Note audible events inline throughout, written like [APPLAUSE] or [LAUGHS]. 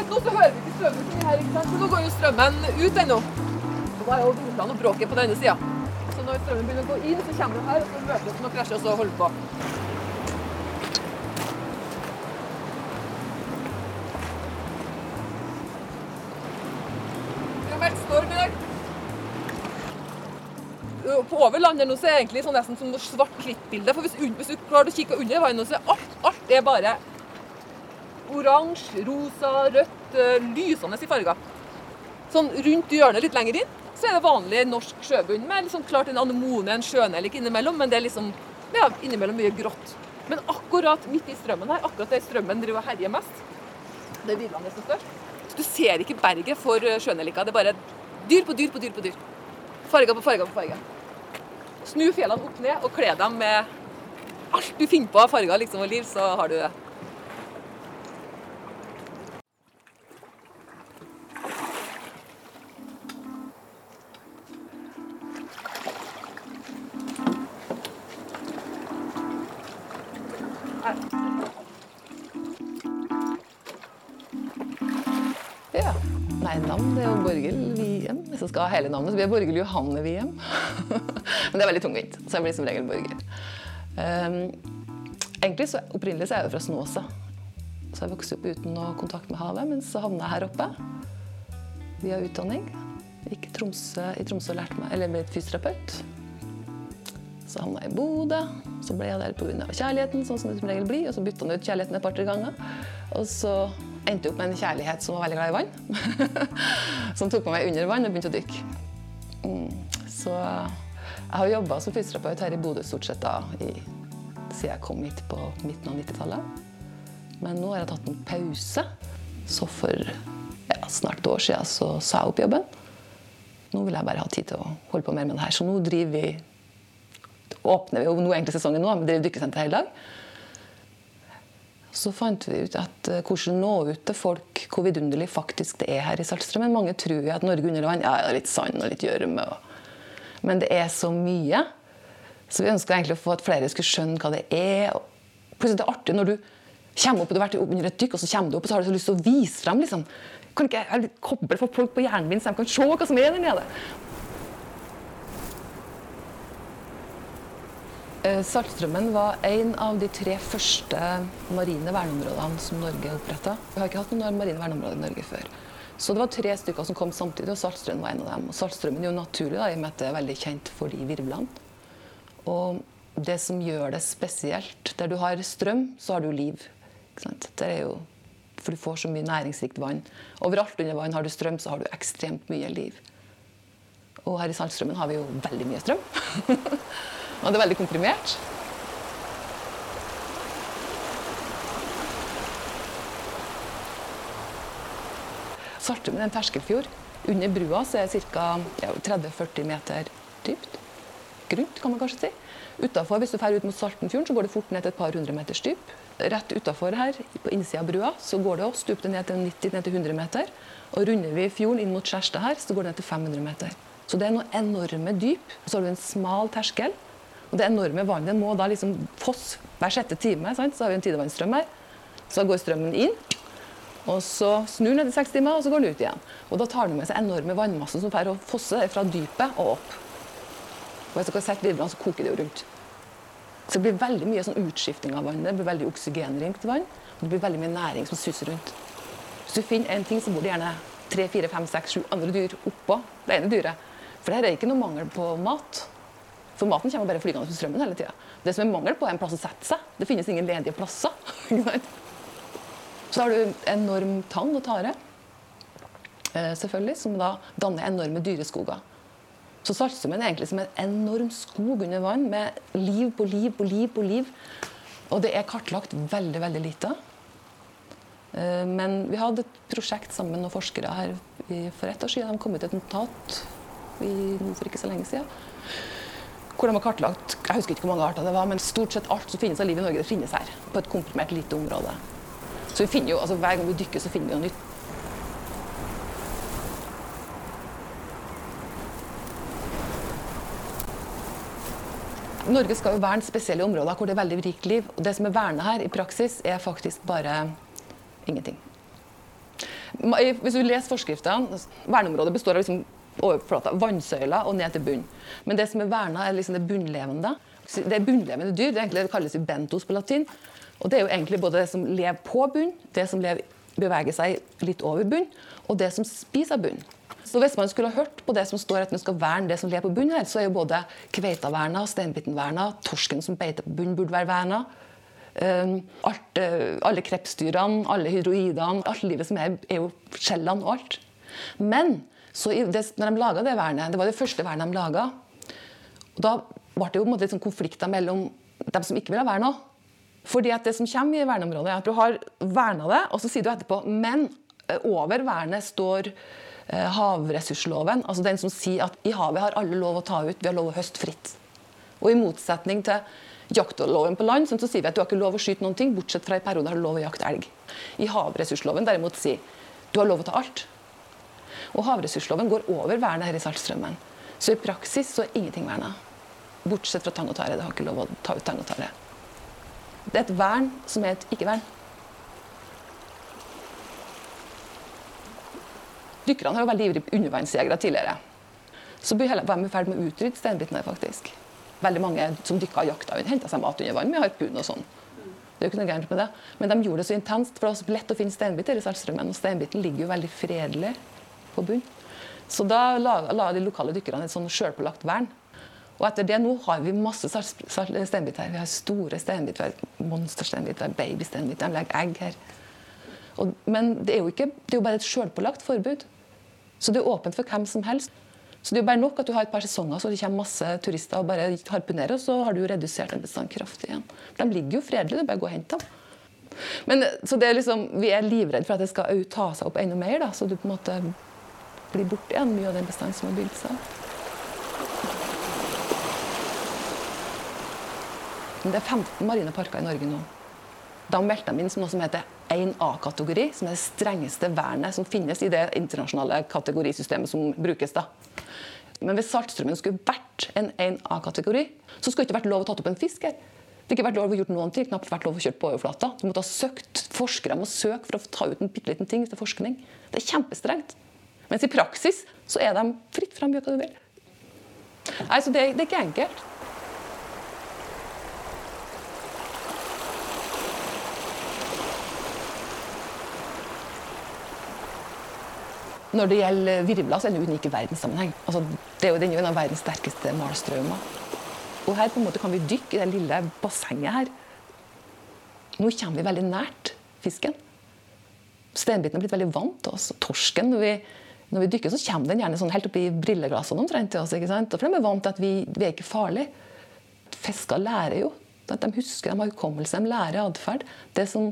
Akkurat nå så hører vi ikke strømmen her, ikke sant? for nå går jo strømmen ut ennå. Og da er jo vindene og bråket på denne sida. Så når strømmen begynner å gå inn, så kommer den her, og så møter den og krasjer, og så holder på. På over landet nå så er det egentlig sånn nesten som noe svart-hvitt-bilde. For hvis, hvis du klarer å kikke under vannet, så er alt, alt er bare oransje, rosa, rødt, eh, lysende i farger. Sånn rundt hjørnet litt lenger inn, så er det vanlig norsk sjøbunn med liksom klart en anemone, en sjønellik innimellom, men det er liksom ja, innimellom mye grått. Men akkurat midt i strømmen her, akkurat der strømmen driver herjer mest, det er Villane som størst. Så du ser ikke berget for eh, sjønellika, det er bare dyr på dyr på dyr på dyr. Farger på farger på farger. Snu fjellene opp ned og kle dem med alt du finner på av farger liksom, og liv, så har du det. Hele navnet, så blir jeg Borgerlig Johanne Wiem. [LAUGHS] Men det er veldig tungvint, så jeg blir som regel borger. Um, egentlig så Opprinnelig så er jeg fra Snåsa. Så jeg vokste opp uten noe kontakt med havet, men så havna jeg her oppe via utdanning. Gikk i Tromsø, i Tromsø og lærte meg, eller ble fysioterapeut. Så havna jeg i Bodø. Så ble jeg der pga. kjærligheten, sånn som det som regel blir. Og så bytta han ut kjærligheten et par-tre ganger. Og så endte opp med en kjærlighet som var veldig glad i vann. [LAUGHS] som tok på meg under vann og begynte å dykke. Mm. Så jeg har jobba som fysioterapeut her i Bodø stort sett da, i, siden jeg kom hit på midten av 90-tallet. Men nå har jeg tatt en pause. Så for ja, snart et år siden så sa jeg opp jobben. Nå vil jeg bare ha tid til å holde på mer med det her. Så nå driver vi åpner vi jo nå egentlig sesongen nå, vi driver dykkesenter hele dag. Så fant vi ut at eh, hvordan nå ut til folk hvor vidunderlig faktisk det er her i Saltstraumen. Mange tror jo at Norge under vann ja, er litt sand og litt gjørme. Men det er så mye. Så vi ønska egentlig å få at flere skulle skjønne hva det er. Plutselig det er artig når du kommer opp og du har vært under et dykk, og så kommer du opp og så har du så lyst til å vise frem. Liksom. Kan ikke jeg koble for folk på hjernen min så de kan se hva som er der nede? Eh, Saltstraumen var en av de tre første marine verneområdene som Norge oppretta. Vi har ikke hatt noen marine verneområder i Norge før. Så det var tre stykker som kom samtidig, og Saltstrømmen var en av dem. Og Saltstrømmen er jo naturlig, da, i og med at det er veldig kjent for de virvlene. Og det som gjør det spesielt Der du har strøm, så har du liv. Jo, for du får så mye næringsrikt vann. Overalt under vann har du strøm, så har du ekstremt mye liv. Og her i Saltstrømmen har vi jo veldig mye strøm. [LAUGHS] Og det er veldig komprimert. Svartum er en terskelfjord. Under brua er det ca. Ja, 30-40 meter dypt. Grunt, kan man kanskje si. Utenfor, hvis du drar ut mot Saltenfjorden, så går det fort ned til et par hundre meters dyp. Rett utafor her, på innsida av brua, så går det også stup det ned til 90-100 meter. Og runder vi fjorden inn mot Skjærstad her, så går det ned til 500 meter. Så det er noen enorme dyp. Så har du en smal terskel. Og det enorme vannet må da liksom foss hver sjette time. Sant? Så har vi en tidevannsstrøm her. Så går strømmen inn, og så snur den etter seks timer, og så går den ut igjen. Og da tar den med seg enorme vannmasser som får fosse fra dypet og opp. Og hvis dere har sett virvlene, så koker det jo rundt. Så det blir veldig mye sånn utskifting av vannet. Det blir veldig oksygenrikt vann. Og det blir veldig mye næring som suser rundt. Hvis du finner en ting, så bor det gjerne tre, fire, fem, seks, sju andre dyr oppå det ene dyret. For her er ikke noe mangel på mat. For maten kommer bare flygende på strømmen hele tida. Det som er mangel på, er en plass å sette seg. Det finnes ingen ledige plasser. [LAUGHS] Så har du enorm tang og tare, eh, selvfølgelig, som da danner enorme dyreskoger. Så Saltsummen er egentlig som en enorm skog under vann med liv på liv på liv på liv. Og det er kartlagt veldig, veldig lite. Eh, Men vi hadde et prosjekt sammen med noen forskere her for ett år siden. De kom ut et notat for ikke så lenge siden. Hvor de har kartlagt jeg husker ikke hvor mange arter det var, men stort sett alt som finnes av liv i Norge, det finnes her. På et komprimert lite område. Så vi finner jo, altså Hver gang vi dykker, så finner vi noe nytt. Norge skal jo verne spesielle områder hvor det er veldig rikt liv. Og det som er vernet her i praksis, er faktisk bare ingenting. Hvis du leser forskriftene, verneområdet består av liksom overflata, vannsøyler og ned til bunn. Men det som er verna, er liksom det bunnlevende. Det er bunnlevende dyr. Det, egentlig, det kalles bentos på latin. Og det er jo egentlig både det som lever på bunn, det som lever, beveger seg litt over bunn, og det som spiser bunn. Så hvis man skulle ha hørt på det som står at man skal verne det som lever på bunn her, så er jo både kveitaverna, steinbitenverna, torsken som beiter på bunn, burde være verna. Um, alt, uh, alle krepsdyrene, alle hydroidene, alt livet som er, er jo skjellene og alt. Men så det, når de laga det vernet, det var det første vernet de laga, da ble det jo litt sånn konflikter mellom dem som ikke ville ha verna. Fordi at det som kommer i verneområdet, er at du har verna det, og så sier du etterpå men eh, over vernet står Eh, havressursloven, altså den som sier at i havet har alle lov å ta ut, vi har lov å høste fritt. Og i motsetning til jaktloven på land, så sier vi at du har ikke lov å skyte noen ting, bortsett fra i perioder har du lov å jakte elg. I havressursloven derimot sier du har lov å ta alt. Og havressursloven går over vernet her i Saltstraumen. Så i praksis så er ingenting verna. Bortsett fra tang og tare. Det har ikke lov å ta ut tang og tare. Det er et vern som er et ikke-vern. Dykkerne har jo veldig ivrige undervannsjegere tidligere. Så var de i ferd med å utrydde steinbiten her, faktisk. Veldig mange som dykka og jakta, henta seg mat under vann med harpun og sånn. Det er jo ikke noe gærent med det. Men de gjorde det så intenst, for det var så lett å finne steinbiter i Saltstraumen. Og steinbiten ligger jo veldig fredelig på bunn. Så da la, la de lokale dykkerne et sånn sjølpålagt vern. Og etter det nå har vi masse steinbit her. Vi har store steinbit, monstersteinbit, babysteinbit, De legger egg her. Og, men det er, jo ikke, det er jo bare et sjølpålagt forbud. Så det er åpent for hvem som helst. Så det er jo bare nok at du har et par sesonger så det kommer masse turister og bare harpunerer, og så har du jo redusert den bestanden kraftig igjen. De ligger jo fredelig, det er bare å gå og hente dem. Men, så det er liksom, Vi er livredde for at det skal ta seg opp enda mer, da, så du på en måte blir borte igjen mye av den bestanden som har bygd seg. Men det er 15 marine parker i Norge nå. Da meldte de inn som noe som heter 1A-kategori, som er det strengeste vernet som finnes i det internasjonale kategorisystemet som brukes. da. Men hvis Saltstraumen skulle vært en 1A-kategori, så skulle det ikke vært lov å tatt opp en fisk her. Det ikke vært lov å gjort noen ting, knapt vært lov å kjøre på overflata. Du måtte ha søkt, Forskere må søke for å ta ut en bitte liten ting til forskning. Det er kjempestrengt. Mens i praksis så er de fritt fram, gjør hva du vil. Nei, så det, det er ikke enkelt. Når det gjelder virvler, så er den unik i verdenssammenheng. Altså, det er jo, den en av verdens sterkeste malstraumer. Og her på en måte kan vi dykke i det lille bassenget her. Nå kommer vi veldig nært fisken. Steinbiten er blitt veldig vant til oss. Torsken, når vi, når vi dykker, så kommer den gjerne sånn helt oppi brilleglassene omtrent til oss. ikke sant? For de er vant til at vi, vi er ikke farlige. Fisker lærer jo. At de husker, de har hukommelse, de lærer atferd. Det som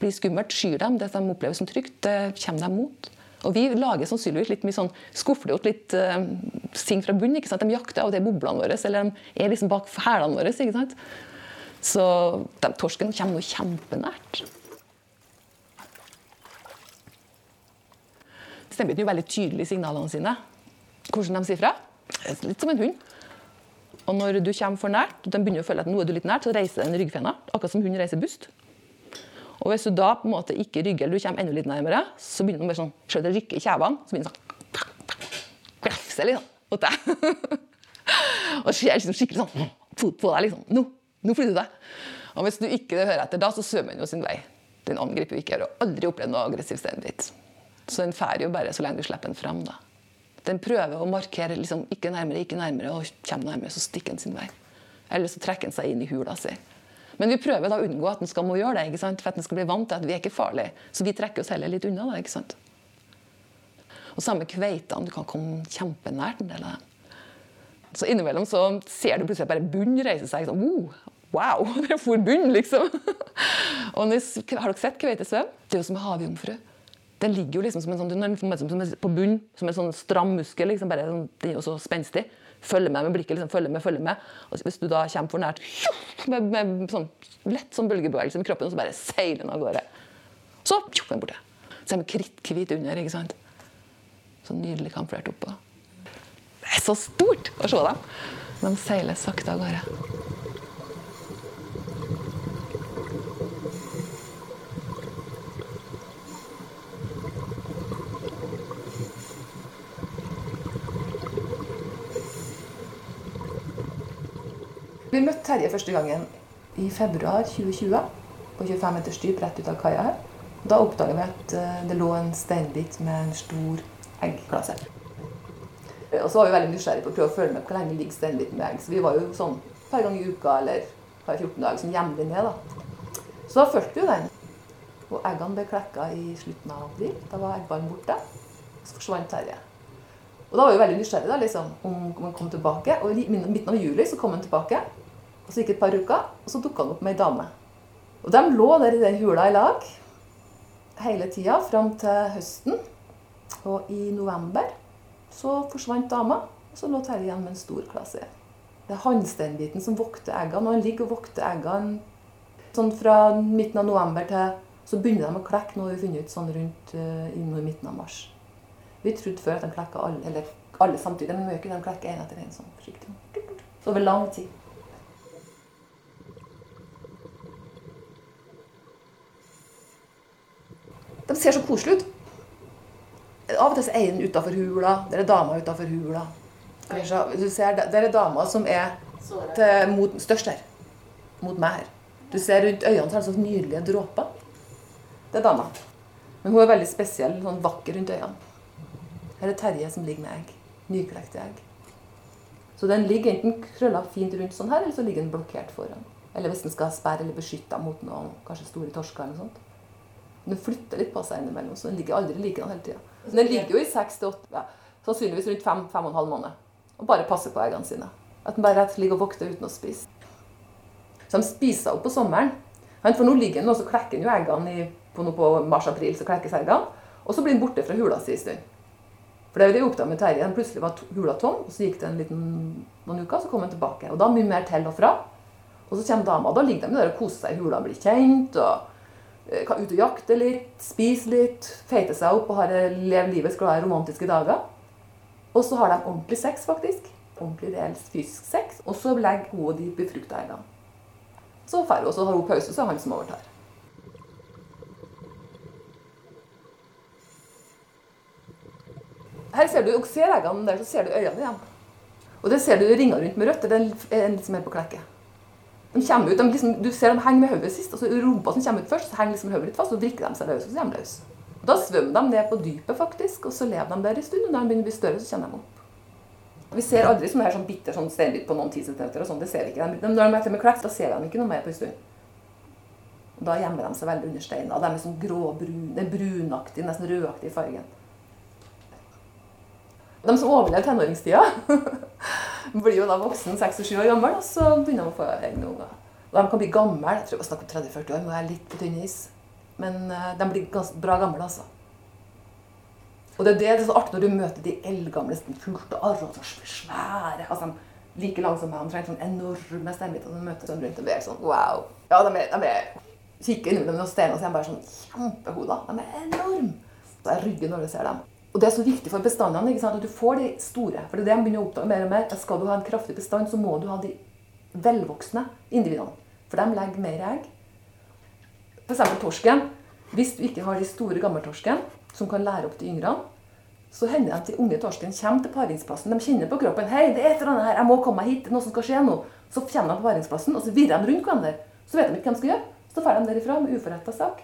blir skummelt, skyr dem. Det som de opplever som trygt, det kommer de mot. Og vi lager sannsynligvis litt mye sånn skufflet litt uh, ting fra bunnen. ikke sant? De jakter av og til boblene våre, eller de er liksom bak hælene våre. ikke sant? Så de, torsken kommer nå kjempenært. Er jo veldig tydelig i signalene sine. Hvordan de sier fra. Litt som en hund. Og når du kommer for nært, de begynner å føle at nå er du litt nært, så reiser den ryggfena. Akkurat som hund reiser bust. Og hvis du da på en måte ikke rygger, eller du kommer enda litt nærmere, så begynner den bare sånn, selv å rykker i kjevene. Så begynner den sånn Glefse litt sånn mot deg. [LAUGHS] og ser liksom skikkelig sånn fot på deg. liksom. Nå, nå flytter du deg. Og hvis du ikke hører etter da, så svømmer den jo sin vei. Den angriper jo ikke. Jeg har aldri opplevd noe aggressiv steinbit. Så den drar jo bare så lenge du slipper den fram. da. Den prøver å markere liksom, ikke nærmere, ikke nærmere, og kommer nærmere, så stikker den sin vei. Eller så trekker den seg inn i hula si. Men vi prøver da å unngå at den skal må gjøre det, ikke sant? for at den skal bli vant til at vi er ikke farlige. Så vi trekker oss heller litt unna da, ikke sant? Og samme kveitene. Du kan komme kjempenært en del av dem. Så innimellom så ser du plutselig bare bunn reise seg. sånn, oh, Wow! [LAUGHS] Det for bunn, liksom. [LAUGHS] og Har dere sett kveitesvøm? Det er jo som havjomfru. Den ligger jo liksom som en sånn, som på bunn, som en sånn stram muskel. liksom bare, sånn, Den er jo så spenstig. Følger med med blikket. liksom, følger med, følger med. Og hvis du da kommer for nært med, med sånn lett sånn bølgebevegelse med kroppen, og så bare seiler den av gårde. Så er den borte. Så er den kritthvit under. ikke sant? Så nydelig kamuflert oppå. Det er så stort å se dem! De seiler sakte av gårde. Vi møtte Terje første gangen i februar 2020 på 25 meters dyp rett ut av kaia her. Da oppdaga vi at eh, det lå en steinbit med en stor eggklasse. Og så var vi veldig nysgjerrige på å prøve å følge med hvor lenge ligger steinbiten med egg. Så vi var jo sånn et par ganger i uka eller par 14 dager sånn jevnlig ned. da. Så da fulgte vi jo den. Og eggene ble klekka i slutten av april. Da var eggballen borte. Så forsvant Terje. Og da var vi veldig nysgjerrige da, liksom, om han kom tilbake. Og i midten av juli så kom han tilbake. Og så gikk det et par uker, og så dukka han opp med ei dame. Og de lå der i den hula i lag hele tida fram til høsten. Og i november så forsvant dama, og så lå Terje igjen med en stor klasse. Det er hannsteinbiten som vokter eggene, og han ligger og vokter eggene sånn fra midten av november til Så begynner de å klekke, nå vi funnet ut sånn rundt uh, i midten av mars. Vi trodde før at de klekka alle, eller alle samtidig, men de de klekker én etter én sånn forsiktig. Over lang tid. De ser så koselig ut. Av og til er den utafor hula, der er dama utafor hula. Du ser, Der er dama som er til, mot, størst her. Mot meg her. Du ser rundt øynene så er det så nydelige dråper. Det er dama. Men hun er veldig spesiell, sånn vakker rundt øynene. Her er Terje som ligger med egg. Nyklekte egg. Så den ligger enten krølla fint rundt sånn her, eller så ligger den blokkert foran. Eller hvis den skal sperre eller beskytte mot noen kanskje store torsker eller noe sånt. Den flytter litt på seg innimellom, så den ligger aldri likedan hele tida. Den ligger jo i seks til åtte, sannsynligvis rundt fem, fem og en halv måned. Og bare passer på eggene sine. At den bare ligger og vokter uten å spise. Så de spiser opp på sommeren. For nå ligger den og så klekker den jo eggene i, på, på mars-april. så klekkes eggene, Og så blir den borte fra hula si en stund. For det er jo det med Terje. Plutselig var hula tom, og så gikk det en liten, noen uker, så kom den tilbake. Og da mye mer til og fra. Og så kommer dama. Da ligger de der og koser seg i hula, blir kjent. og Kan ut og jakte litt, spise litt, feite seg opp og leve livets glade romantiske dager. Og så har de ordentlig sex, faktisk. Ordentlig reell fysisk sex. Og så legger hun de befrukta eggene. Så drar hun, og så har hun pause, så er han som overtar. Her ser du, og ser eggene der, så ser du øynene igjen. Og det ser du ringer rundt med rødt. Det er en som er på klekket. De ut, de liksom, du ser dem henge med hodet sist, og så rumpa som kommer ut først, så henger liksom hodet litt fast, og drikker de seg løs, og så kommer de løs. Da svømmer de ned på dypet, faktisk, og så lever de der en stund. Og når de begynner å bli større, så kommer de opp. Vi ser aldri som her sånn bitter sånn steinbit på noen 10 cm. og sånn, det ser vi ikke. De, når de er med klekk, da ser de ikke noe mer på en stund. Og Da gjemmer de seg veldig under steinen. De er sånn gråbrune, brunaktig, nesten rødaktig i fargen. De som overlever tenåringstida, [LAUGHS] blir jo da voksen 6-7 år gammel, og så begynner de å få egne unger. De kan bli gamle. Jeg tror jeg snakker om 30-40 år, må være litt på tynn is. Men uh, de blir ganske bra gamle, altså. Og det er det, det er så artig når du møter de eldgamle fullt av arr og svære altså, Like lange som meg, omtrent sånn enorme stemmebiter. Du møter sånn rundt og er sånn wow. Ja, de er, de er Kikker innimellom noen steiner og så er bare sånn kjempehoder. De er enorme. Så jeg rygger når du ser dem. Og Det er så viktig for bestandene ikke sant? at du får de store. For det er det de begynner å oppdage mer og mer. Skal du ha en kraftig bestand, så må du ha de velvoksne individene. For de legger mer egg. F.eks. torsken. Hvis du ikke har de store gammeltorsken som kan lære opp de yngre, så hender det at de unge torsken kommer til paringsplassen. De kjenner på kroppen 'Hei, det er et eller annet her. Jeg må komme meg hit. Det er noe som skal skje nå.' Så kommer de på paringsplassen, og så virrer de rundt hverandre. Så vet de ikke hva de skal gjøre. Så drar de derifra med uforretta sak.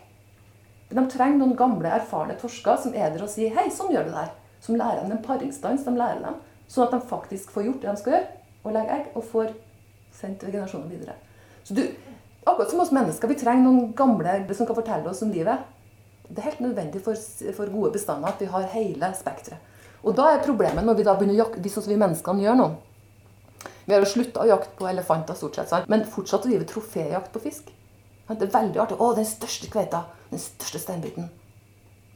De trenger noen gamle, erfarne torsker som er der og sier 'hei, sånn gjør du det her'. Som lærer dem en paringsdans. de lærer dem, Sånn at de faktisk får gjort det de skal gjøre, og legge egg, og får sendt generasjoner videre. Så du, Akkurat som oss mennesker, vi trenger noen gamle som kan fortelle oss om livet. Det er helt nødvendig for, for gode bestander at vi har hele spekteret. Og da er problemet når vi da begynner å jakte, sånn som vi menneskene gjør nå. Vi har jo slutta å jakte på elefanter, stort sett, sant? men fortsatt å drive troféjakt på fisk. Det er veldig artig. 'Å, den største kveita.' Den største steinbiten.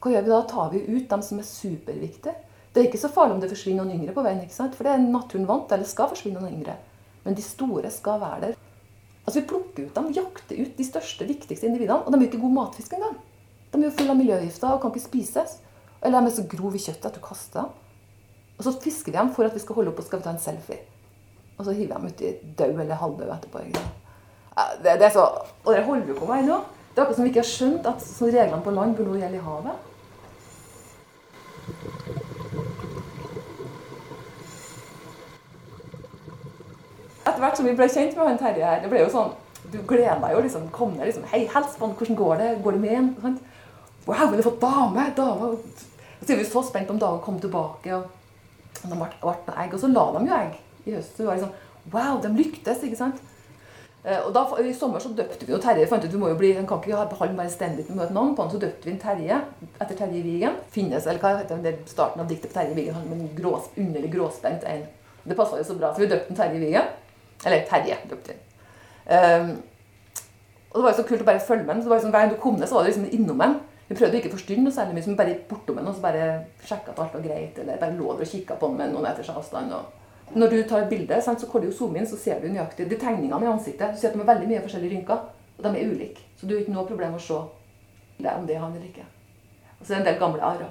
Hva gjør vi da? Tar vi ut dem som er superviktige? Det er ikke så farlig om det forsvinner noen yngre på veien. ikke sant? For det er naturen vant eller skal forsvinne noen yngre. Men de store skal være der. Altså Vi plukker ut dem, jakter ut de største, viktigste individene. Og de er ikke god matfisk engang. De er jo fulle av miljøgifter og kan ikke spises. Eller de er så grove i kjøttet at du kaster dem. Og så fisker vi dem for at vi skal holde opp og skal ta en selfie. Og så hiver vi dem uti død eller halvdød etterpå. Det, det, er så, og det holder vi på med ennå. Det er akkurat som vi ikke har skjønt at reglene på land burde gjelde i havet. etter hvert som vi ble kjent med han Terje her, det ble jo sånn Du gleder deg jo liksom. Kom ned liksom Hei, hils på han. Hvordan går det? Går det med han? Sant? Wow, vi har fått dame! dame. Så er vi så spent om dagen kom tilbake. Og, de ble, ble egg. Og så la de jo egg i høst. Vi var liksom Wow, de lyktes, ikke sant? Eh, og da, I sommer så døpte vi jo Terje. fant ut, vi må jo bli, Han kan ikke beholde bare stendig med et navn på han, Så døpte vi en Terje etter Terje Vigen. Finnes, eller hva heter det, starten av diktet på Terje Vigen. Han med en grås, underlig gråspent en. Det passa jo så bra, så vi døpte en Terje Vigen. Eller Terje døpte vi. Um, og det var jo så kult å bare følge med ham. Hver gang du kom ned, så var det liksom innom ham. Vi prøvde ikke å forstyrre noe særlig mye, men bare bortom ham og så bare sjekka at alt var greit. Eller bare lå der og kikka på ham med noen meters avstand. og når du tar et bilde, så kan du zoome inn, så ser du nøyaktig de tegningene i ansiktet. Du ser at de har veldig mye forskjellige rynker, og de er ulike. Så du har ikke noe problem å se om det er han eller ikke. Og så er det en del gamle arrer.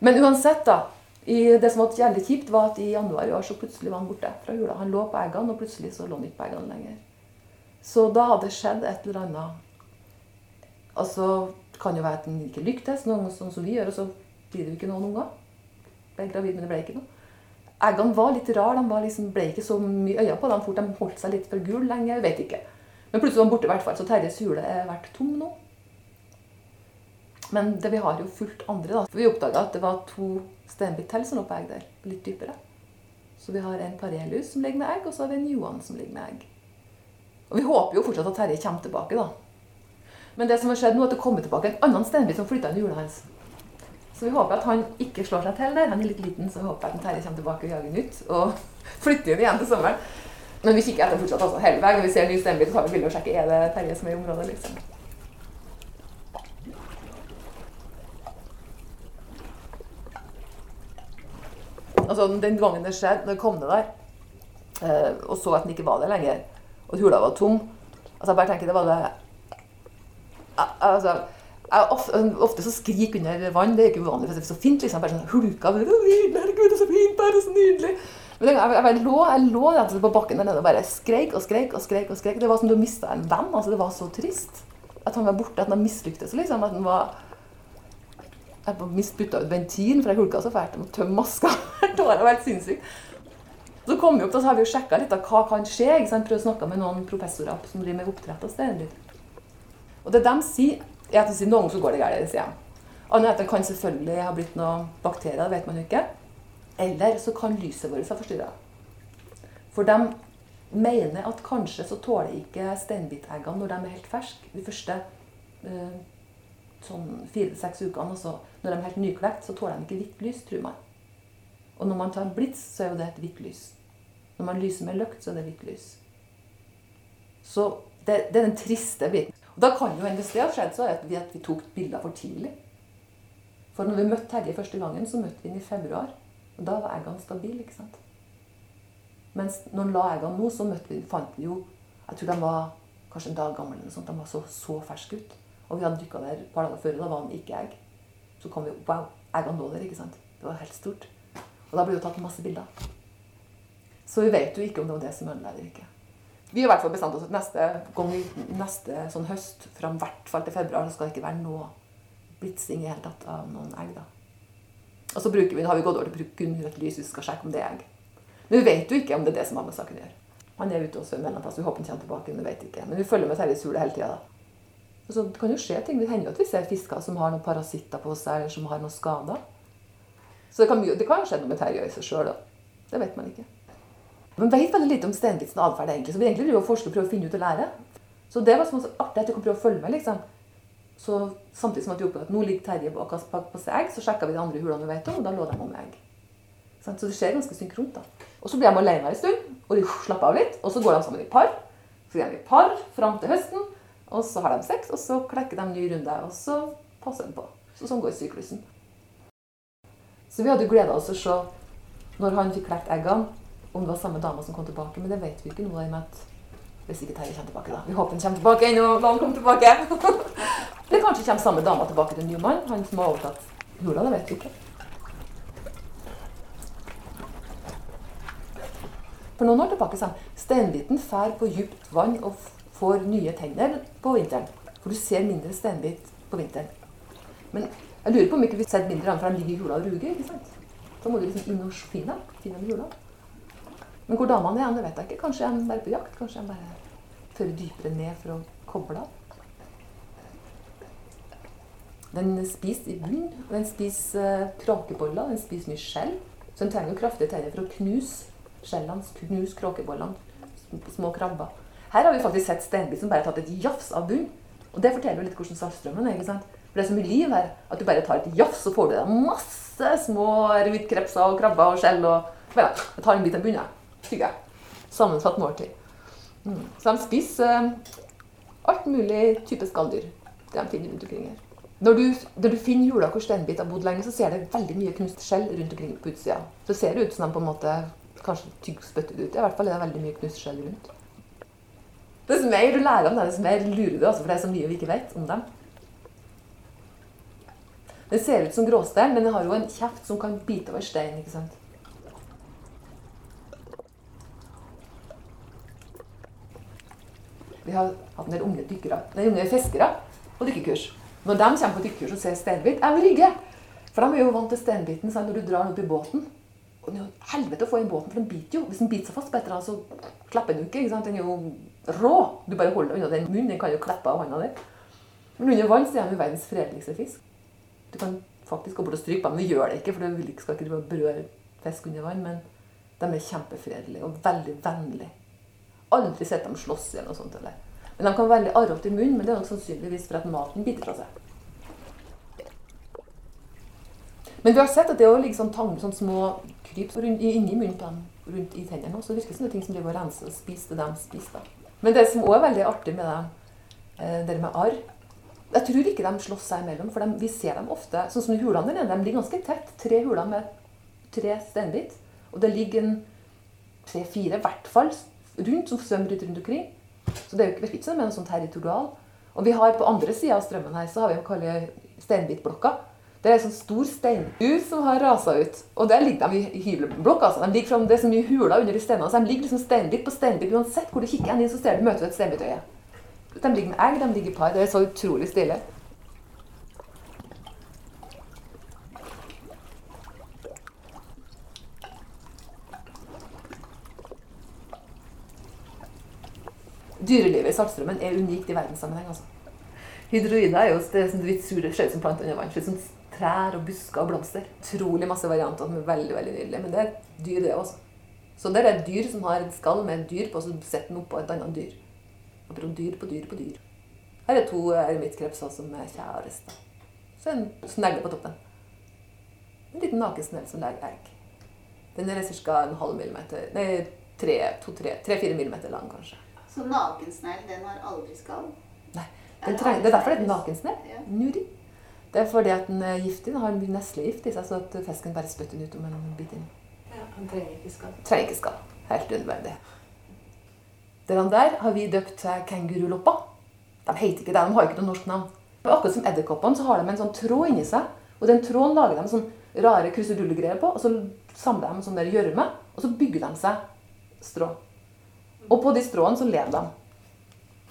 Men uansett, da. det som var jævlig kjipt, var at i januar i år så plutselig var han borte fra jula. Han lå på eggene, og plutselig så lå han ikke på eggene lenger. Så da hadde det skjedd et eller annet Altså, det kan jo være at han ikke lyktes, noe sånn som vi gjør, og så blir det jo ikke noen unger. Ble gravid, men det ble ikke noe. Eggene var litt rare. De liksom, ble ikke så mye øye på dem fort. De holdt seg litt for gule lenge. Jeg vet ikke. Men plutselig var de borte, i hvert fall. Så Terjes hule er vært tom nå. Men det, vi har jo fulgt andre. da. For Vi oppdaga at det var to steinbit til som lå på egg der. Litt dypere. Så vi har en Parelius som ligger med egg, og så har vi en Johan som ligger med egg. Og vi håper jo fortsatt at Terje kommer tilbake, da. Men det som har skjedd nå, er at det kommer tilbake en annen steinbit som flytta inn i hjulet hans. Så vi håper at han ikke slår seg til der. Han er litt liten, så vi håper at Terje kommer tilbake og jager nytt. Og [LAUGHS] flytter inn igjen til sommeren. Men vi kikker etter fortsatt altså, hele veien. Når vi ser en ny steinbit, tar vi bilde og sjekker er det Terje som er i området. liksom. Altså, Den gangen det skjedde, når jeg kom ned der eh, og så at den ikke var der lenger, og at hula var tom altså Jeg bare tenker det var det altså, ofte, ofte, så skrik under vann. Det er ikke uvanlig, for det er så fint. liksom, bare sånn hulka. Herregud, det er så fint, det er så nydelig. Men jeg, jeg, jeg, lå, jeg lå på bakken der nede og bare skreik og skreik og skreik. og skreik. Det var som du mista en venn. altså Det var så trist. At han var borte, at han mislyktes. liksom, at han var Jeg bytta ut ventilen for jeg hulka så fælt. Jeg måtte tømme maska. [LAUGHS] det var helt sinnssykt. Så kom vi opp, da, så har vi jo sjekka litt av hva kan skje. ikke sant? Prøvd å snakke med noen professorer som driver med oppdrett. Og det de sier, er at noen ganger så går det galt. sier jeg. Annet at det kan selvfølgelig ha blitt noen bakterier, det vet man jo ikke. Eller så kan lyset vårt ha forstyrra. For de mener at kanskje så tåler ikke steinbiteggene når de er helt ferske, de første eh, sånn fire-seks ukene. Altså, når de er helt nyklekt, så tåler de ikke hvitt lys, tror man. Og når man tar en blits, så er jo det et hvitt lys. Når man lyser med løkt, så er det hvitt lys. Så det, det, er den triste biten. Da kan jo hvis det har skjedd, så er det at vi tok bilder for tidlig. For når vi møtte Terje første gangen, så møtte vi ham i februar. Og da var eggene stabile. ikke sant? Mens når han la eggene nå, så møtte vi, fant vi jo Jeg tror de var kanskje en dag gamle. eller noe sånt, De var så, så ferske ut. Og vi hadde dykka der et par dager før, og da var han ikke egg. Så kom vi opp, Wow, eggene lå der, ikke sant? Det var helt stort. Og da ble det tatt masse bilder. Så vi vet jo ikke om det var det som ødela eller ikke. Vi har i hvert fall bestemt oss at neste gang neste sånn høst, fram hvert fall til februar, så skal det ikke være noe blitsing i hele tatt av noen egg. da. Og så vi, har vi gått over til å bruke kun rødt lys hvis vi skal sjekke om det er egg. Men vi vet jo ikke om det er det som har med saken å gjøre. Han er ute og svømmer en. Vi håper han kommer tilbake, men vi vet ikke. Men vi følger med Terje Sule hele tida. Så det kan jo skje ting. Det hender jo at vi ser fisker som har noen parasitter på seg, eller som har noen skader. Så det kan, det kan skje noe med Terje i seg sjøl, Det vet man ikke. Man vet veldig lite om steinbitens atferd, egentlig. Så vi egentlig driver og forsker og prøver å finne ut og lære. Så det var så artig at du kan prøve å følge med, liksom. Så samtidig som at vi oppdaget at nå ligger Terje bak oss på egg, så sjekka vi de andre hulene vi vet om, og da lå de om egg. Så det skjer ganske synkront. da. Og så blir de alene en stund, og de slapper av litt. Og så går de sammen i par. Så går de i par fram til høsten, og så har de sex, og så klekker de ny runde, og så passer de på. Så sånn går syklusen. Så vi hadde gleda oss å se når han fikk klekt eggene, om det var samme dama som kom tilbake. Men det vet vi ikke nå. med at Hvis ikke Terje kommer tilbake, da. Vi håper han kommer tilbake ennå. La han komme tilbake. Eller kanskje kommer samme dama tilbake til Newman, han som har overtatt jula. Det vet vi ikke. For noen år tilbake sa han steinbiten fær på dypt vann og får nye tenner på vinteren. For du ser mindre steinbit på vinteren. Men jeg lurer på om ikke vi setter mindre den, for den ligger i hula og ruger. ikke sant? Så må du liksom inn og finne den. Finne den i hula. Men hvor damene er, det vet jeg ikke. Kanskje er bare på jakt. Kanskje de bare fører dypere ned for å koble av. Den spiser i bunn. Den spiser uh, kråkeboller. Den spiser mye skjell. Så den trenger jo kraftige tenner for å knuse skjellene, knuse kråkebollene. Små krabber. Her har vi faktisk sett steinbit som bare har tatt et jafs av bunn. Og det forteller jo litt hvordan saltstrømmen er. ikke sant? For det er så mye liv her at du bare tar et jafs, så får du deg masse små hvitkrepser og krabber og skjell. og ja, Jeg tar en bit av bunnen. Tygger. Sammensatt måltid. Mm. Så de spiser uh, alt mulig type skalldyr. Det de finner rundt omkring her. Når du, når du finner jula hvor steinbit har bodd lenge, så ser det veldig mye knust skjell rundt omkring på utsida. Så ser det ut som de på en måte kanskje tygg ut. I hvert fall er det veldig mye knust skjell rundt. Dess mer du lærer om det, dess mer lurer du, altså, for det er så mye vi ikke vet om dem. Den ser ut som gråstein, men den har jo en kjeft som kan bite over stein. ikke sant? Vi har hatt en del unge dykkere, nei, unge fiskere på dykkekurs. Når de kommer på dykkekurs og ser steinbit, er de rygge. For de er jo vant til steinbiten sant, når du drar den opp i båten. Og det er jo helvete å få inn båten, for den biter jo. Hvis den biter seg fast på et eller annet, så klapper den ikke. ikke sant? Den er jo rå. Du bare holder den unna den munnen. Den kan jo klippe av hånda di. Men under vann så er den verdens fredeligste fisk. Du kan faktisk gå bort og stryke på dem. Du gjør det ikke, for du skal ikke berøre fisk under vann. Men de er kjempefredelige og veldig vennlige. Aldri sett dem slåss eller noe sånt. Eller. Men De kan være veldig arrete i munnen, men det er nok sannsynligvis for at maten biter fra seg. Men vi har sett at det å ligge sånn, tang, sånn små kryp inni munnen på dem, rundt i tennene så virker som det er ting som driver og renser og spiser det de spiser. Men det som òg er veldig artig med dem, eh, det med arr Jeg tror ikke de slåss seg imellom, for de, vi ser dem ofte sånn som hulene der nede. De ligger ganske tett. Tre huler med tre steinbit. Og det ligger en tre-fire i hvert fall rundt som svømmer ut rundt omkring. Så det er jo ikke som en sånn territorial. Og vi har på andre sida av strømmen her så har vi kaller steinbitblokka. Det er en sånn stor steinur som har rasa ut. Og der ligger de i hybelblokk. Altså. De ligger fram, det er så mye huler under de steinene, så de ligger liksom steinbit på steinbit. Uansett hvor du kikker inn, så ser du, møter du et steinbitøye. De ligger med egg, de ligger i par. Det er så utrolig stilig. Dyrelivet i Saltstraumen er unikt i verdenssammenheng. altså. Hydroider er jo det som du vet, ser ut som planter under vann. Ser ut som trær og busker og blomster. Utrolig masse varianter som er veldig veldig nydelige. Men det er dyr, det også. Så det er et dyr som har et skall med et dyr på, så setter den oppå et annet dyr. Og prøver dyr på dyr på dyr. Her er to eremittkrepser som er kjærester. Så en snegle på toppen. En liten nakensnegl som legger egg. Den er ca. en halv millimeter Nei, tre-fire millimeter lang, kanskje. Så nakensnegl, den har aldri skall? Nei. Trenger, det er derfor det er nakensnegl. Ja. Nuri. Det er fordi at den er giftig. Den har mye neslegift i seg, så at fisken bare spytter den ut om en bit inn. Ja, han trenger ikke skall. Trenger ikke skall. Helt unødvendig. Den der har vi døpt til kenguruloppa. De heter ikke det, de har ikke noe norsk navn. Akkurat som edderkoppene så har de en sånn tråd inni seg. Og den tråden lager de sånn rare kruselullegreier på. Og så samler de sånn der gjørme, og så bygger de seg strå. Og på de stråene så lever de.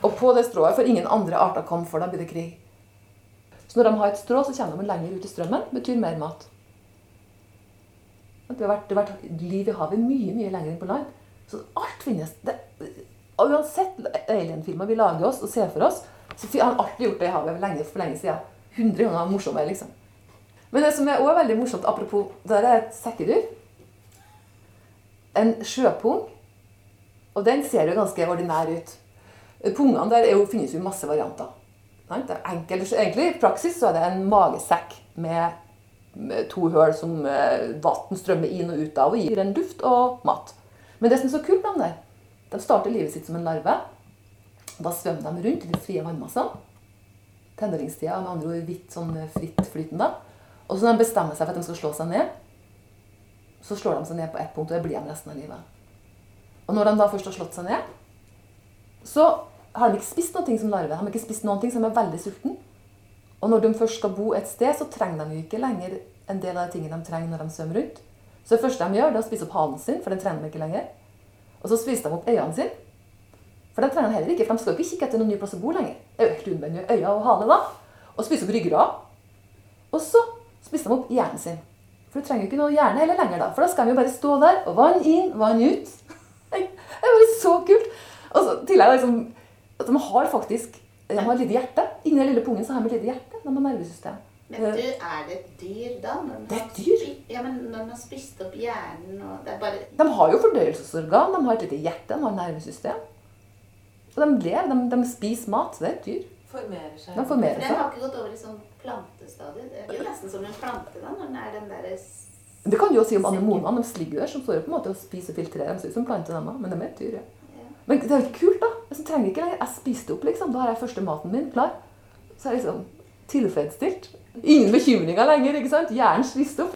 Og på det strået for ingen andre arter kom for da blir krig. Så når de har et strå, så kommer de lenger ut i strømmen. betyr mer mat. Det har vært, det har vært liv i havet mye mye lenger enn på land. Så alt finnes. Det, uansett alien-filmer vi lager oss og ser for oss, så har han alltid gjort det i havet lenge, for lenge siden. 100 ganger morsommere, liksom. Men det som er også veldig morsomt, apropos det er et sekkedyr. En sjøpung. Og den ser jo ganske ordinær ut. Pungene der jo, finnes jo masse varianter. Enkelt, egentlig I praksis så er det en magesekk med, med to hull som eh, vann strømmer inn og ut av og gir en luft og mat. Men det som er så kult med dem der, de starter livet sitt som en larve. Da svømmer de rundt i de frie vannmassene. Tenåringstida med andre ord hvitt, sånn frittflytende. Og så når de bestemmer seg for at de skal slå seg ned, så slår de seg ned på ett punkt, og det blir de resten av livet. Og når de da først har slått seg ned, så har de ikke spist noe som larve. De har ikke spist noen ting som er veldig sulten. Og når de først skal bo et sted, så trenger de jo ikke lenger en del av de tingene de trenger når de svømmer rundt. Så det første de gjør, det er å spise opp halen sin, for den trenger de ikke lenger. Og så spiser de opp øynene sine. For den trenger de heller ikke, for de skal jo ikke kikke etter noen ny plass å bo lenger. Det er jo helt unødvendig. Øyne og hale, da. Og spise opp ryggrad. Og så spiser de opp hjernen sin. For du trenger jo ikke noe hjerne heller lenger, da. For da skal de jo bare stå der og vann inn, vann ut. Så kult! Og så til jeg liksom, at De har faktisk de har et lite hjerte. Inni den lille pungen så har de et lite hjerte. De har nervesystem. Men du, er det et dyr da? Når Det er et dyr. Ja, men når den har spist opp hjernen og Det er bare De har jo fordøyelsesorgan, de har et lite hjerte, de har nervesystem. Og de ler. de, de spiser mat. Så Det er et dyr. Formerer seg. De formerer seg. den har ikke gått over i sånn plantestadiet. Det er jo nesten som en plante da, når den er den derre Det kan du jo si om anemonene. De ligger der som står på en måte og spiser og filtrerer. De ser ut som planter, dem men de er et dyr. ja. Men det er jo kult, da. Jeg trenger ikke lenger. Jeg spiste opp, liksom. Da har jeg første maten min klar. Så er jeg liksom tilfredsstilt. Ingen bekymringer lenger. ikke sant? Hjernen spiste opp.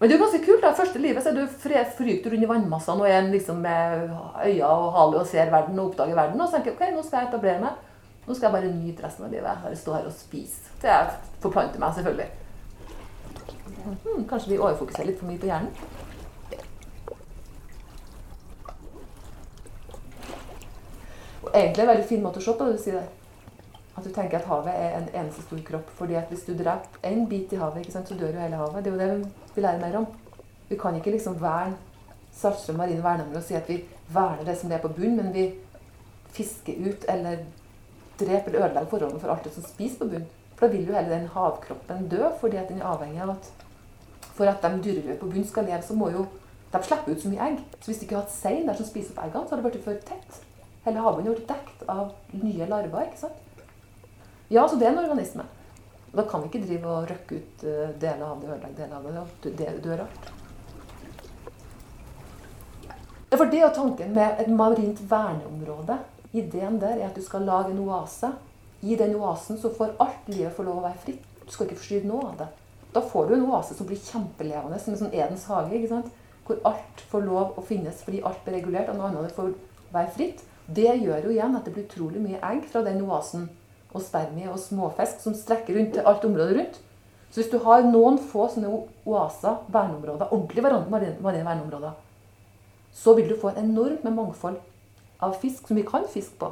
Men det er jo ganske kult. da. Første livet så er du fryker rundt i vannmassene og er liksom med øyne og hale og ser verden og oppdager verden. Og så tenker jeg ok, nå skal jeg etablere meg. Nå skal jeg bare nyte resten av livet. Bare stå her og spise. Til jeg forplanter meg, selvfølgelig. Hmm, kanskje vi overfokuserer litt for mye på hjernen? Og egentlig en veldig fin måte å se på det du sier der. At du tenker at havet er en eneste stor kropp. fordi at hvis du dreper en bit i havet, sant, så dør jo hele havet. Det er jo det vi lærer mer om. Vi kan ikke liksom verne Saltstrøm marine verneområde og si at vi verner det som det er på bunnen, men vi fisker ut eller dreper eller ødelegger forholdene for alt det som spiser på bunnen. For da vil jo hele den havkroppen dø, fordi at den er avhengig av at for at de dyrelivet på bunnen skal leve, så må jo de slippe ut så mye egg. Så hvis de ikke hadde hatt sein der som spiser opp eggene, så hadde det blitt for tett. Hele havbunnen ble dekt av nye larver. ikke sant? Ja, så det er en organisme. Da kan vi ikke drive og røkke ut eh, deler av det, ødelegge deler av det. og Det dør alt. For det er tanken med et marint verneområde. Ideen der er at du skal lage en oase. I den oasen så får alt livet få lov å være fritt. Du skal ikke forstyrre noe av det. Da får du en oase som blir kjempelevende, som en sånn Edens hage. ikke sant? Hvor alt får lov å finnes fordi alt blir regulert, og noe annet får være fritt. Det gjør jo igjen at det blir utrolig mye egg fra den oasen, og spermie og småfisk som strekker rundt til alt området rundt. Så hvis du har noen få sånne oaser, verneområder, ordentlige marine verneområder, så vil du få en enormt mangfold av fisk som vi kan fiske på.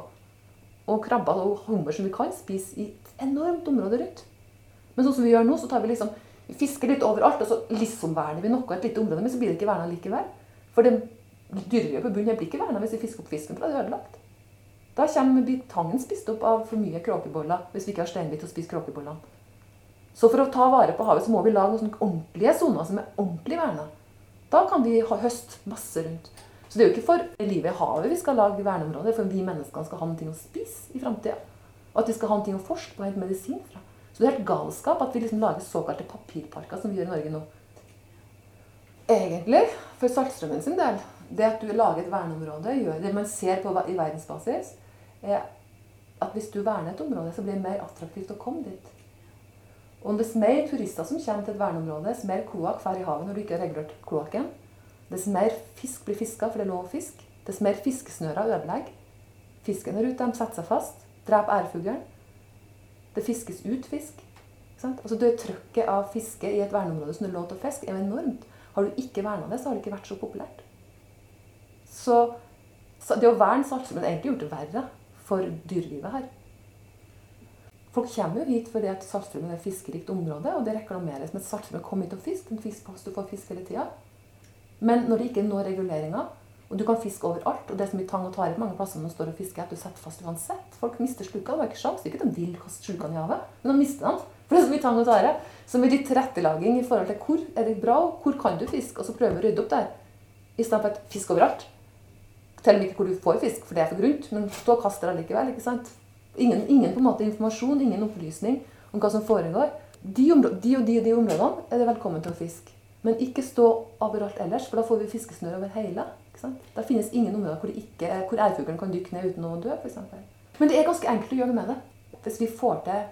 Og krabber og hummer som vi kan spise i et enormt område rundt. Men sånn som vi gjør nå, så tar vi liksom vi fisker litt overalt, og så liksom verner vi noe et lite område, men så blir det ikke verna likevel. For det dyrelivet på bunnen blir ikke verna hvis vi fisker opp fisken, for da er det ødelagt. Da kommer tangen spist opp av for mye kråkeboller hvis vi ikke har steinbit til å spise kråkebollene. Så for å ta vare på havet så må vi lage noen ordentlige soner som er ordentlig verna. Da kan vi ha høst masse rundt. Så det er jo ikke for livet i havet vi skal lage verneområder, for vi menneskene skal ha noe å spise i framtida. Og at vi skal ha noe å forske på og hente medisin fra. Så det er helt galskap at vi liksom lager såkalte papirparker, som vi gjør i Norge nå. Egentlig, for Saltstrømmen sin del, det at du lager et verneområde, gjør det man ser på i verdensbasis, er at hvis du verner et område, så blir det mer attraktivt å komme dit. Og dess mer turister som kommer til et verneområde, dess mer kloakk får i havet når du ikke har regulert kloakken. Dess mer fisk blir fiska, for det er lov å fiske. Dess mer fiskesnører ødelegger. Fisken er ute, de setter seg fast. Dreper ærfuglen. Det fiskes ut fisk. Altså det Trykket av fiske i et verneområde som det er lov til å fiske, er enormt. Har du ikke verna det, så har det ikke vært så populært. Så, det å verne Saltstraumen har egentlig gjort det verre for dyrelivet her. Folk kommer jo hit fordi at er et fiskerikt område, og det reklameres med at Saltstraumen kommer hit og fisk. En fisk, du får fisk hele tida. Men når det ikke når reguleringa, og du kan fiske overalt, og det er så mye tang og tare på mange plasser når du står og fisker, at du setter fast uansett. Folk mister slukene. Det var ikke sjans. Ikke de vil kaste slukene i havet, men de mister dem. For det er så mye tang og tare. Så med litt tilrettelegging i forhold til hvor er det bra, og hvor kan du fiske, og så prøve å rydde opp der. I stedet for at fisk overalt. Til og med ikke hvor du får fisk, for det er for grunt, men stå og kast der allikevel. ikke sant? Ingen, ingen på en måte informasjon, ingen opplysning om hva som foregår. De, områ de og de og de områdene er det velkommen til å fiske. Men ikke stå overalt ellers, for da får vi fiskesnøre over hele. ikke sant? Da finnes ingen områder hvor, ikke, hvor ærfuglen kan dykke ned uten å dø, f.eks. Men det er ganske enkelt å gjøre noe med det. Hvis vi får til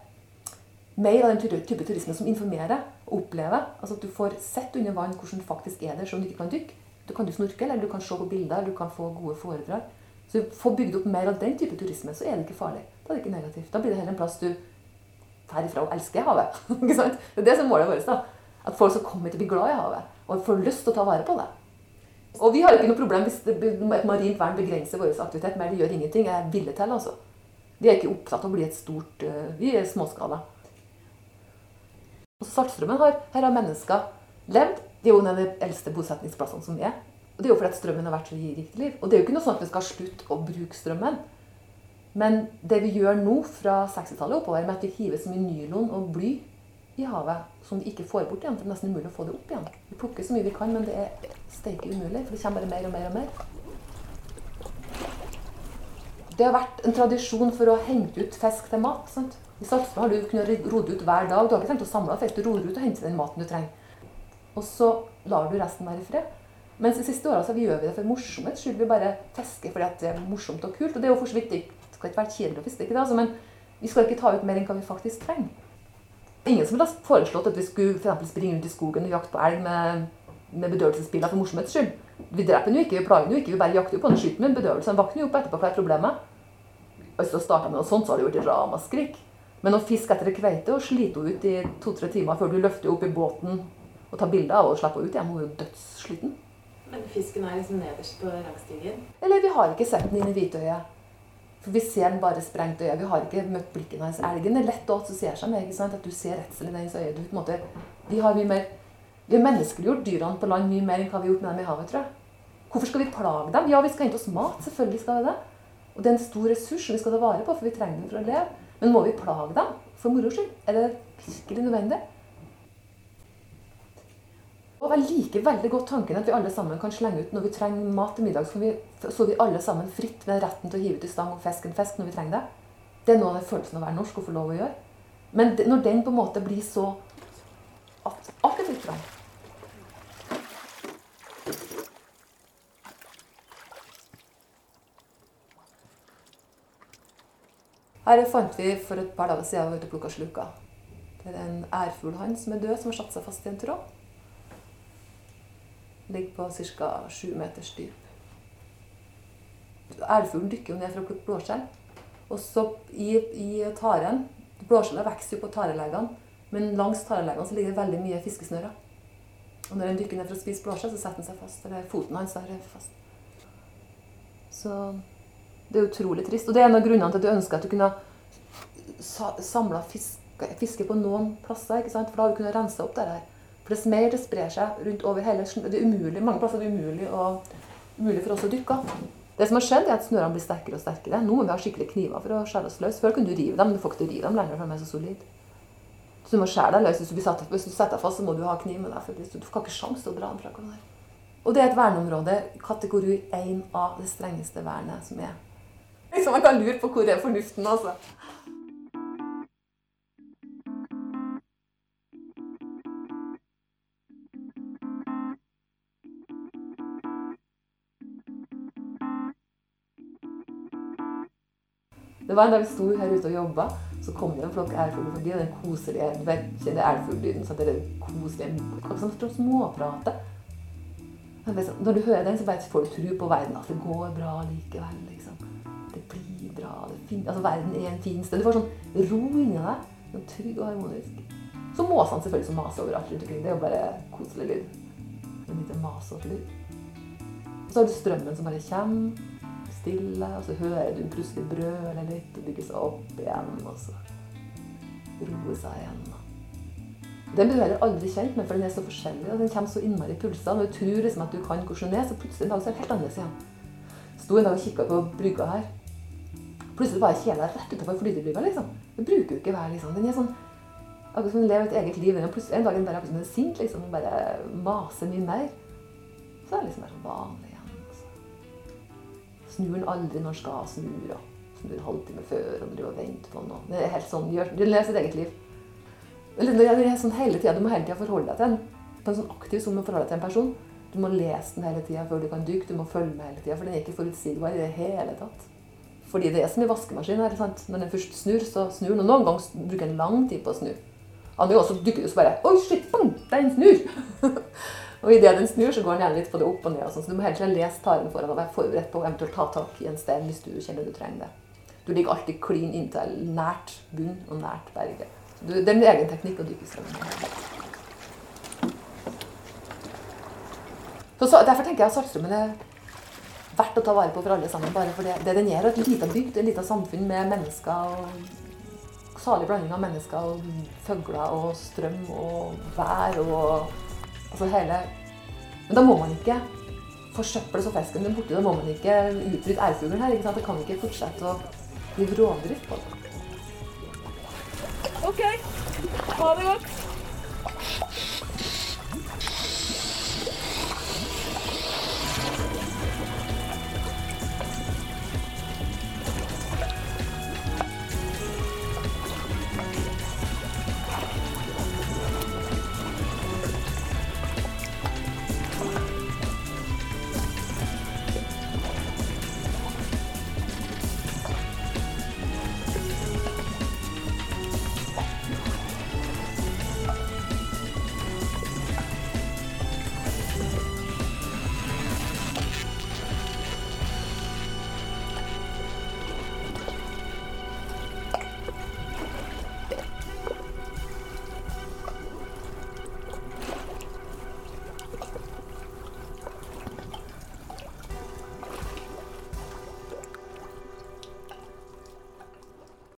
mer av den type, turisme som informerer og opplever. Altså at du får sett under vann hvordan det faktisk er der, selv om du ikke kan dykke. Du kan jo snorke, eller du kan se på bilder, eller du kan få gode foredrag. Så få bygd opp mer av den type turisme, så er det ikke farlig. Da er det ikke negativt. Da blir det heller en plass du drar ifra og elsker havet. [LAUGHS] ikke sant? Det er det som er målet vårt. da. At folk skal komme hit og bli glad i havet. Og får lyst til å ta vare på det. Og vi har jo ikke noe problem hvis et marint vern begrenser vår aktivitet, men det gjør ingenting. Jeg er villig til, altså. Vi er ikke opptatt av å bli et stort uh, Vi er småskala. Og Saltstrømmen har, her har mennesker levd. Det er jo en av de eldste bosetningsplassene som er. Og det er jo fordi strømmen har vært så riktig liv. Og det er jo ikke noe sånn at vi skal slutte å bruke strømmen. Men det vi gjør nå fra 60-tallet oppover, med at vi hiver så mye nylon og bly i havet som vi ikke får bort igjen, det er nesten umulig å få det opp igjen. Vi plukker så mye vi kan, men det er steike umulig, for det kommer bare mer og mer og mer. Det har vært en tradisjon for å hente ut fisk til mat. sant? I Saltstrand har du kunnet rode ut hver dag. Du har ikke tenkt å samle fisk, du roder ut og henter den maten du trenger. Og så lar du resten være i fred. Mens de siste åra gjør vi det for morsomhets skyld. Vi bare fisker fordi det er morsomt og kult. Og det er jo for så vidt det skal ikke være kjedelig å fiske, ikke altså, men vi skal ikke ta ut mer enn hva vi faktisk trenger. Ingen som ville foreslått at vi skulle for springe rundt i skogen og jakte på elg med, med bedøvelsesbiler for morsomhets skyld. Vi dreper den jo ikke, vi plager den jo ikke, vi bare jakter jo på den, skyter med bedøvelsen bedøvelse. Våkner jo opp etterpå. Hva er problemet? Hvis du starta med noe sånt, så hadde det gjort ramaskrik. Men å fiske etter kveite og slite henne ut i to-tre timer før du løfter opp i båten og tar bilde av henne og slipper henne ut igjen, hun er jo dødssliten. Men fisken er liksom nederst på rangstigen? Eller vi har ikke sett den inn i hvitøyet. For vi ser den bare sprengt øye. Vi har ikke møtt blikken hans. Elgen er lett å assosiere seg med. ikke sant? At du ser redselen i dens øye. Du, på en måte, vi har mye mer vi har menneskeliggjort dyrene på land mye mer enn hva vi har gjort med dem i havet. tror jeg. Hvorfor skal vi plage dem? Ja, vi skal hente oss mat. Selvfølgelig skal vi det. Og det er en stor ressurs vi skal ta vare på, for vi trenger den for å leve. Men må vi plage dem for moro skyld? Er det virkelig nødvendig? Og jeg liker veldig godt tanken at vi alle sammen kan slenge ut når vi trenger mat til middag. Så vi, så vi alle sammen fritt med retten til å hive ut i stang og fiske en fisk når vi trenger det. Det er noe av den følelsen av å være norsk og få lov å gjøre. Men når den på en måte blir så at alt er fritt fram Her fant vi for et par dager siden var ute og plukka sluker. Det er en ærfuglhann som er død, som har satt seg fast i en tråd. Ligger på ca. sju meters dyp. Ærfuglen dykker jo ned for å plukke blåskjell. Og så i, i taren Blåskjellet vokser jo på tareleggene, men langs tareleggene ligger det veldig mye fiskesnører. Og når den dykker ned for å spise blåskjell, så setter den seg fast. Eller foten hans er fast. Så det er utrolig trist. Og det er en av grunnene til at du ønsker at du kunne samla fiske, fiske, på noen plasser. ikke sant? For da har du kunnet rense opp det her. For dess mer det sprer seg rundt over hele Det er umulig, mange plasser er det umulig, og, umulig for oss å dykke. Det som har skjedd, er at snørene blir sterkere og sterkere. Nå må vi ha skikkelig kniver for å skjære oss løs. Før kunne du rive dem, men du får ikke til å rive dem lenger, for de er så solide. Så du må skjære deg løs. Hvis du, satt, hvis du setter deg fast, så må du ha kniv med deg. For du får ikke sjanse til å dra den fra hverandre. Og det er et verneområde, kategori 1A, det strengeste vernet som er. Liksom Man kan lure på hvor er fornuften, altså. Det var en dag vi sto her ute og jobba, så kom det en flokk ærfugler forbi. Og den koselige du kjenner ærfuglelyden. Så det er koselige småprate. Når du hører den, så får du tro på verden. At det går bra likevel. liksom. Det blir bra. det altså Verden er en fin sted. Du får sånn ro inni deg. Sånn trygg og harmonisk. Så måsene selvfølgelig som maser overalt rundt omkring. Det er jo bare koselig lyd. En liten masete lyd. Så har du strømmen som bare kommer stille, og så hører du plutselig brøle litt og bygge seg opp igjen, og så roe seg igjen. Den blir du aldri kjent med, for den er så forskjellig. og Den kommer så innmari i pulser. Når du tror liksom at du kan hvordan den er, så plutselig en dag så er det helt annerledes igjen. Sto en dag og kikka på brygga her. Plutselig var kjela rett utafor flytebrygga. liksom. Det bruker jo ikke være liksom. Den er sånn akkurat som den lever et eget liv. Den er en dag den bare akkurat som den er sint liksom, og bare maser mye mer. Så er det liksom bare vanlig snur den aldri når den skal snu. Og snur halvtime før og driver og venter på noe. Det er helt sånn, Du er sitt eget liv. Det er sånn hele tiden, Du må hele tida forholde deg til en på en sånn aktiv sånn forholde deg til en person. Du må lese den hele tida før du kan dykke. Du må følge med hele tida, for den er ikke forutsigbar i det hele tatt. Fordi det er som i vaskemaskin. Her, sant? Når den først snur, så snur den. Og noen ganger bruker den lang tid på å snu. Andre ganger så dykker du så bare Oi, shit, bang, den snur! [LAUGHS] Og idet den snur, så går den gjerne litt på det opp og ned. Og sånn, så du må helst lese taren foran og være forberedt på å eventuelt ta tak i en stein hvis du kjenner du trenger det. Du ligger alltid klin inntil nært bunn og nært berget. Du, det er en egen teknikk å dykke i strømmen. Så, så, derfor tenker jeg at Saltstrømmen er verdt å ta vare på for alle sammen. Bare for det, det den er, et lite bygd, et lite samfunn med mennesker og salig blanding av mennesker og fugler og strøm og vær og Altså hele Men da må man ikke forsøple så fisken din borti. Da må man ikke utrydde ærfuglen her. ikke sant? Det kan ikke fortsette å drive rovdrift på det. OK. Ha det godt.